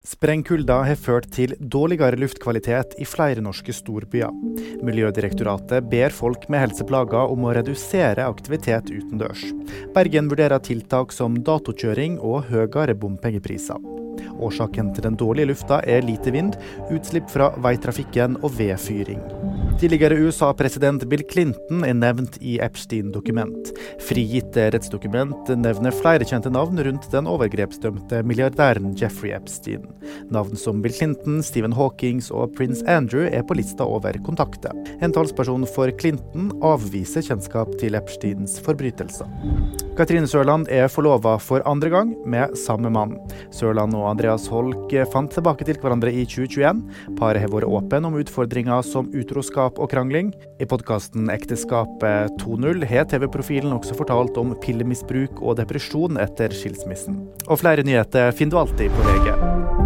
Sprengkulda har ført til dårligere luftkvalitet i flere norske storbyer. Miljødirektoratet ber folk med helseplager om å redusere aktivitet utendørs. Bergen vurderer tiltak som datokjøring og høyere bompengepriser. Årsaken til den dårlige lufta er lite vind, utslipp fra veitrafikken og vedfyring. Tidligere USA-president Bill Clinton er nevnt i Epstein-dokument. Frigitte rettsdokument nevner flere kjente navn rundt den overgrepsdømte milliardæren Jeffrey Epstein. Navn som Bill Clinton, Stephen Hawkings og prins Andrew er på lista over kontakter. En talsperson for Clinton avviser kjennskap til Epsteins forbrytelser. Katrine Sørland er forlova for andre gang med samme mann. Sørland og Andreas Holk fant tilbake til hverandre i 2021. Paret har vært åpen om utfordringer som utroskap og krangling. I podkasten Ekteskapet 2.0 har TV-profilen også fortalt om pillemisbruk og depresjon etter skilsmissen. Og flere nyheter finner du alltid på VG.